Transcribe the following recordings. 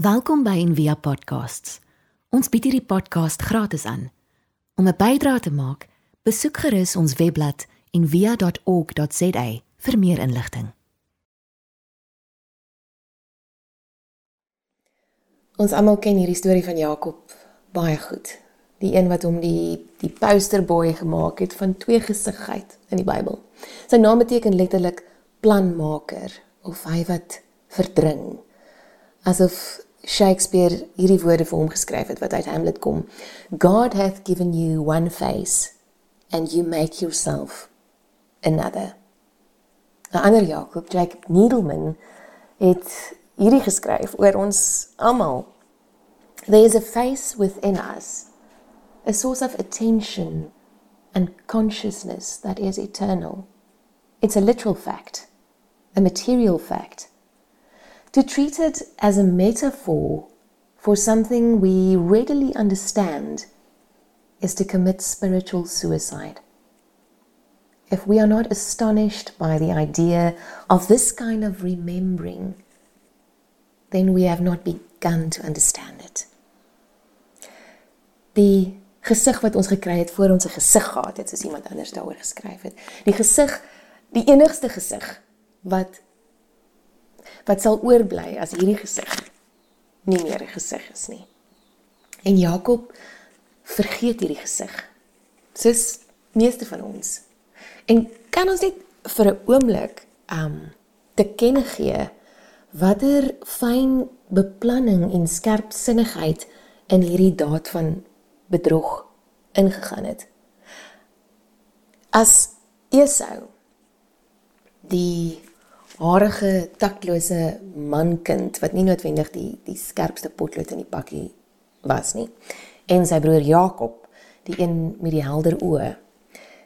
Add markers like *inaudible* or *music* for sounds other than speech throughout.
Welkom by Envia Podcasts. Ons bied hierdie podcast gratis aan. Om 'n bydrae te maak, besoek gerus ons webblad en via.org.za vir meer inligting. Ons almal ken hierdie storie van Jakob baie goed. Die een wat hom die die posterboy gemaak het van twee gesigheid in die Bybel. Sy naam beteken letterlik planmaker of hy wat verdring. Asof Shakespeare hierdie woorde vir hom geskryf het wat uit Hamlet kom. God hath given you one face and you make yourself another. 'n Ander Jakob, Jacob Needleman, het hierdie geskryf oor ons almal. There is a face within us, a source of attention and consciousness that is eternal. It's a literal fact, a material fact. To treat it as a metaphor for something we readily understand is to commit spiritual suicide. If we are not astonished by the idea of this kind of remembering, then we have not begun to understand it. Die gesig wat ons gekry het voor ons 'n gesig gehad het, soos iemand anders daaroor geskryf het. Die gesig, die enigste gesig wat wat sal oorbly as hierdie gesig nie meer 'n gesig is nie. En Jakob vergeet hierdie gesig. Soos meeste van ons. En kan ons net vir 'n oomblik um te kenne gee watter fyn beplanning en skerpsinnigheid in hierdie daad van bedrog ingegaan het. As Esau die harige taklose mankind wat nie noodwendig die die skerpste potlood in die pakkie was nie en sy broer Jakob die een met die helder oë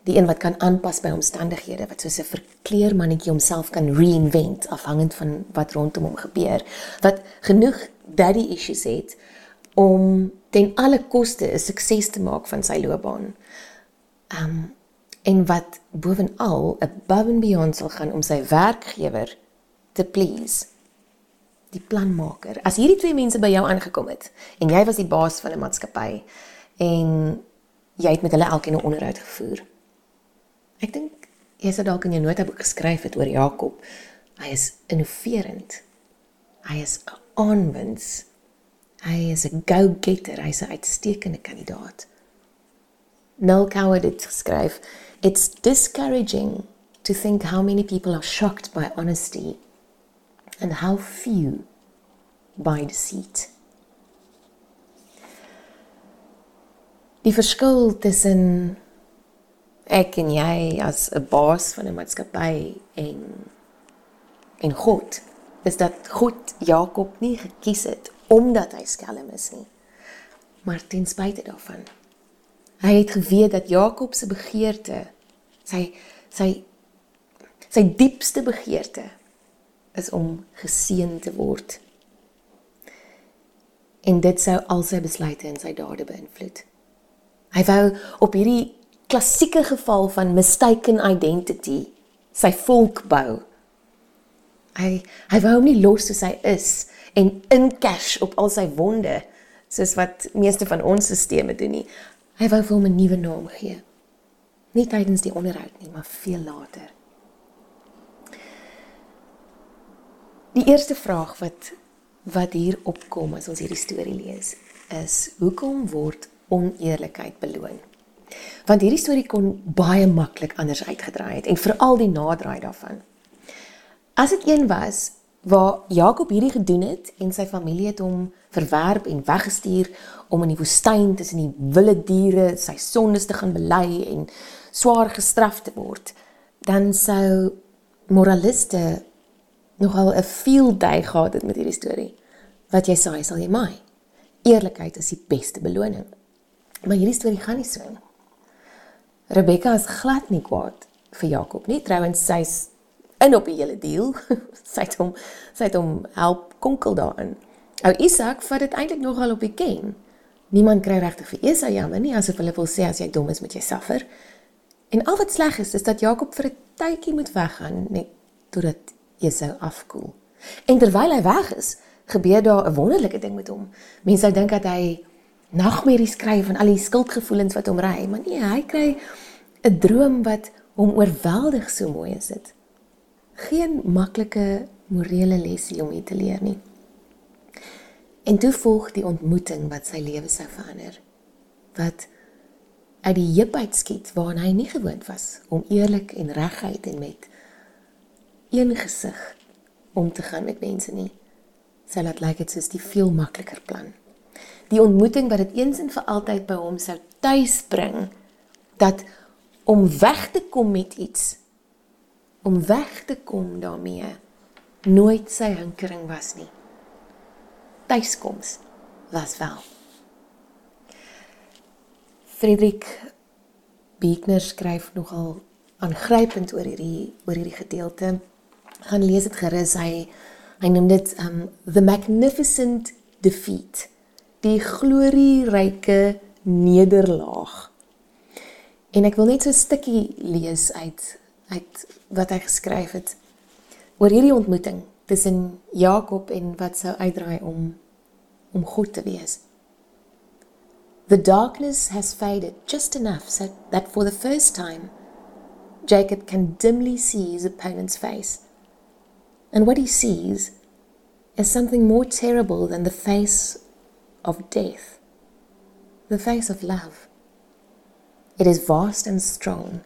die een wat kan aanpas by omstandighede wat soos 'n verkleermannetjie homself kan reinvent afhangend van wat rondom hom gebeur wat genoeg daddy issues het om ten alle koste 'n sukses te maak van sy loopbaan. Um en wat bovenal above and beyond sal gaan om sy werkgewer te please. Die planmaker. As hierdie twee mense by jou aangekom het en jy was die baas van 'n maatskappy en jy het met hulle elkeen 'n onderhoud gevoer. Ek dink jy sou dalk in jou notaboek geskryf het oor Jakob. Hy is innoverend. Hy is aanwins hy is 'n go-getter. Hy's 'n uitstekende kandidaat. Noel Coward het geskryf It's discouraging to think how many people are shocked by honesty and how few by deceit. Die verskil tussen ek en jy as 'n baas van 'n maatskappy en en God is dat God Jakob nie gekies het omdat hy skelm is nie, maar ten spyte daarvan. Hy het geweet dat Jakob se begeerte sy sy sy diepste begeerte is om geseën te word. En dit sou al sy besluite en sy dade beïnvloed. Hy wou op hierdie klassieke geval van mistaken identity sy volk bou. Hy hy wou hom nie los soos hy is en in cash op al sy wonde soos wat meeste van ons stelsels doen nie. Hy wou vir hom 'n nuwe naam gee. Nie tydens die onderhoud nie, maar veel later. Die eerste vraag wat wat hier opkom as ons hierdie storie lees, is hoekom word oneerlikheid beloon? Want hierdie storie kon baie maklik anders uitgedraai het en veral die naderdraai daarvan. As dit een was waar Jakob hierdie gedoen het en sy familie het hom verwerp en weggestuur om in die woestyn tussen die wilde diere sy sondes te gaan bely en swaar gestraf te word, dan sou moraliste nogal 'n field day gehad het met hierdie storie. Wat jy saai, sal jy maai. Eerlikheid is die beste beloning. Maar hierdie storie gaan nie so nie. Rebekka is glad nie kwaad vir Jakob nie. Trouwens, sy's in op die hele deal. *laughs* sy het hom sy het hom help konkel daarin. Ou Isak vat dit eintlik nogal op die ken. Niemand kry regtig vir Esau jammer nie asof hulle wil sê as jy dom is met jy suffer. En al wat sleg is, is dat Jakob vir 'n tydjie moet weggaan net totdat Esau afkoel. En terwyl hy weg is, gebeur daar 'n wonderlike ding met hom. Mense sou dink dat hy nagmerries kry van al die skuldgevoelens wat hom ry, maar nee, hy kry 'n droom wat hom oorweldig so mooi is dit. Geen maklike morele lesie om hier te leer nie. En toe volg die ontmoeting wat sy lewe sou verander. Wat uit die heup uitskiet waarin hy nie gewoond was om eerlik en reguit en met een gesig om te gaan met mense nie. Sy laat lyk dit soos die veel makliker plan. Die ontmoeting wat dit eens en vir altyd by hom sou tuis bring dat om weg te kom met iets om weg te kom daarmee nooit sy hinkering was nie. Tuiskoms was wel. Frederik Beekner skryf nogal aangrypend oor hierdie oor hierdie gedeelte. Gaan lees dit gerus. Hy hy noem dit um the magnificent defeat. Die glorieryke nederlaag. En ek wil net so 'n stukkie lees uit uit wat hy geskryf het oor hierdie ontmoeting tussen Jakob en wat sou uitdraai om om God te wees. The darkness has faded just enough so that for the first time Jacob can dimly see his opponent's face. And what he sees is something more terrible than the face of death, the face of love. It is vast and strong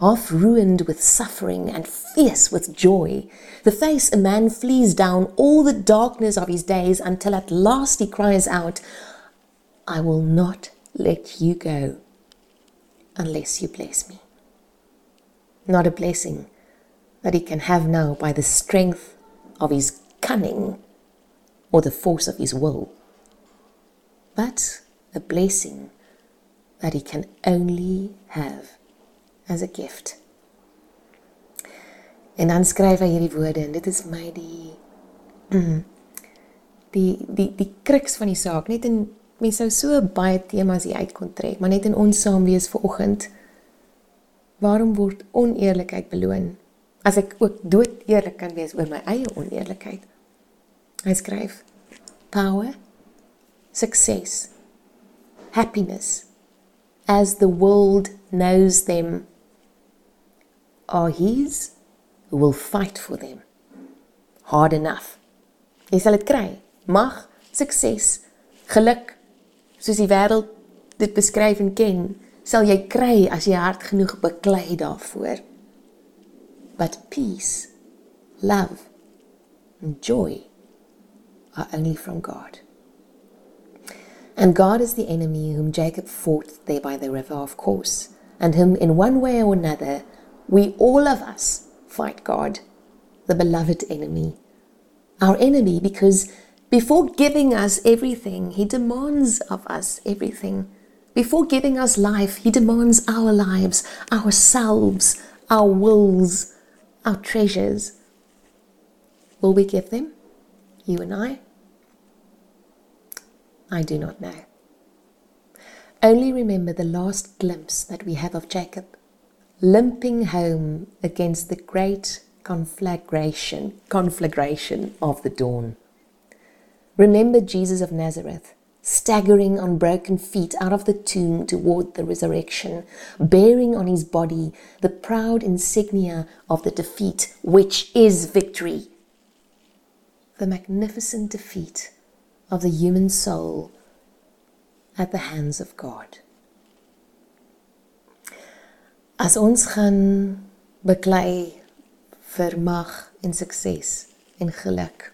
half ruined with suffering and fierce with joy. The face a man flees down all the darkness of his days until at last he cries out, I will not let you go unless you bless me. Not a blessing that he can have now by the strength of his cunning or the force of his will, but a blessing that he can only have as a gift. En dan skryf hy hierdie woorde en dit is my die *clears throat* die die die kruks van die saak. Net in mense sou so baie temas hier uit kon trek, maar net in ons saam wees vir oggend. Waarom word oneerlikheid beloon? As ek ook dood eerlik kan wees oor my eie oneerlikheid. Hy skryf power, success, happiness as the world knows them are his who will fight for them. Hard enough. Jy sal dit kry. Mag, sukses, geluk, soos die wêreld dit beskryf en ken, sal jy kry as jy hard genoeg beklei daarvoor. But peace, love and joy are only from God. And God is the enemy whom Jacob fought there by the river, of course, and whom in one way or another we all of us fight God, the beloved enemy. Our enemy because before giving us everything, he demands of us everything. Before giving us life, he demands our lives, ourselves, our wills, our treasures. Will we give them? You and I? I do not know. Only remember the last glimpse that we have of Jacob limping home against the great conflagration, conflagration of the dawn. Remember Jesus of Nazareth, staggering on broken feet out of the tomb toward the resurrection, bearing on his body the proud insignia of the defeat, which is victory. The magnificent defeat of the human soul at the hands of God. As ons gaan beklei vir mag en sukses en geluk,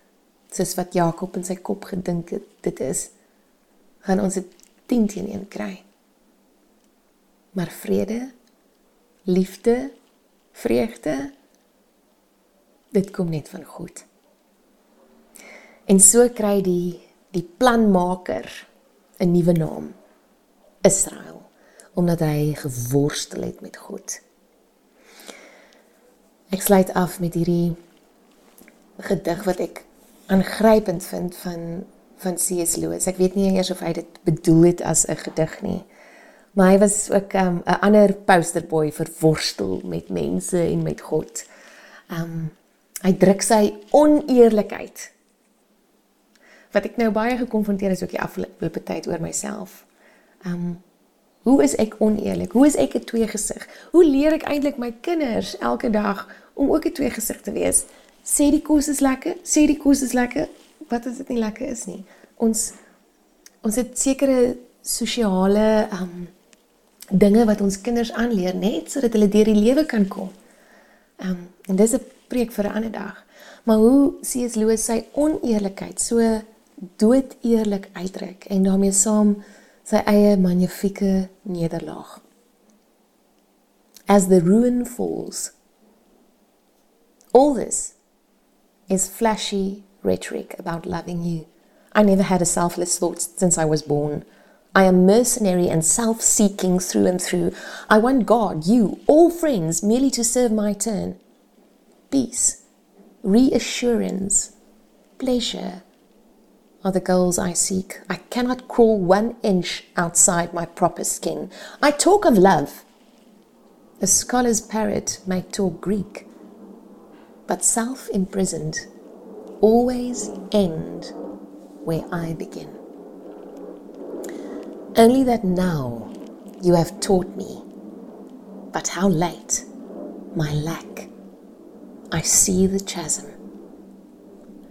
soos wat Jakob in sy kop gedink het dit is, gaan ons dit 10 teen 1 kry. Maar vrede, liefde, vreugde, dit kom net van God. En so kry die die planmaker 'n nuwe naam. Israel omdat hy geworstel het met God. Ek sluit af met hierdie gedig wat ek aangrypend vind van van C.S. Lewis. Ek weet nie eers of hy dit bedoel het as 'n gedig nie. Maar hy was ook 'n um, ander posterboy vir worstel met mense en met God. Um hy druk sy oneerlikheid wat ek nou baie gekonfronteer is ook die afgelope tyd oor myself. Um hoe is ek oneerlik? Hoe is ek 'n tweegesig? Hoe leer ek eintlik my kinders elke dag om ook 'n tweegesig te wees? Sê die kos is lekker, sê die kos is lekker. Wat as dit nie lekker is nie? Ons ons het sekere sosiale um dinge wat ons kinders aanleer net sodat hulle deur die lewe kan kom. Um en dis 'n preek vir 'n ander dag. Maar hoe C.S. Lewis sy oneerlikheid so dood eerlik uitdruk en daarmee saam sy eie magnifieke nederlaag. As the ruin falls all this is flashy rhetoric about loving you. I never had a selfless thought since I was born. I am mercenary and self seeking through and through. I want God, you, all friends, merely to serve my turn. Peace, reassurance, pleasure are the goals I seek. I cannot crawl one inch outside my proper skin. I talk of love. A scholar's parrot may talk Greek, but self imprisoned always end where I begin. Only that now you have taught me, but how late, my lack. I see the chasm.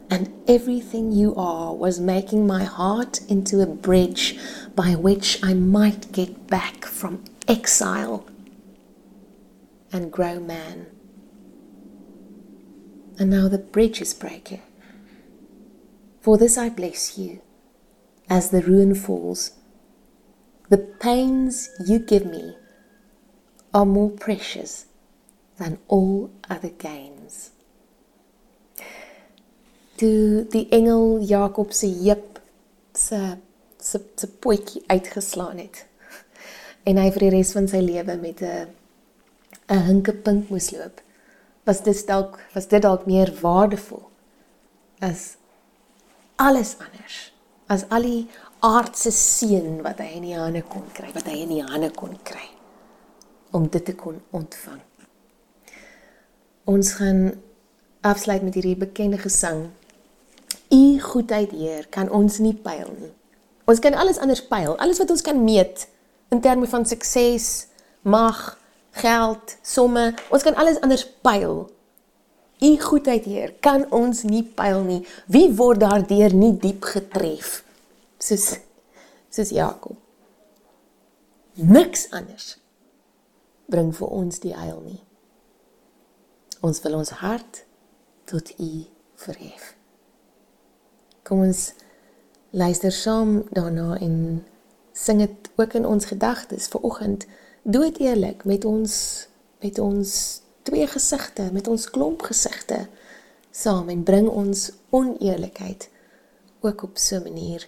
And everything you are was making my heart into a bridge by which I might get back from exile and grow man. And now the bridge is breaking. For this I bless you as the ruin falls. The pains you give me are more precious than all other gains. Toe die engel Jakob se heup se se se potjie uitgeslaan het en hy vir die res van sy lewe met 'n 'n hinkepink moes loop, was dit dalk was dit dalk meer waardevol as alles anders. As al die aardse seën wat hy in die hande kon kry, wat hy in die hande kon kry om dit te kon ontvang. Ons gaan afsluit met hierdie bekende gesang. U goedheid, Heer, kan ons nie pyl nie. Ons kan alles anders pyl, alles wat ons kan meet in terme van sukses, mag, geld, somme, ons kan alles anders pyl. U goedheid, Heer, kan ons nie pyl nie. Wie word daardeur nie diep getref? Soos soos Jakob. Niks anders bring vir ons die heil nie. Ons wil ons hart tot U verhef. Kom ons luister saam daarna en sing dit ook in ons gedagtes vir oggend dood eerlik met ons met ons twee gesigte, met ons klomp gesigte saam en bring ons oneerlikheid ook op so 'n manier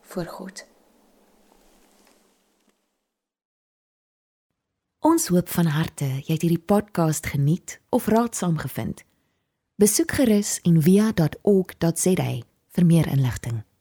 voor God. Ons hoop van harte jy het hierdie podcast geniet of raadsaam gevind. Besoek gerus en via.ok.za vir meer inligting.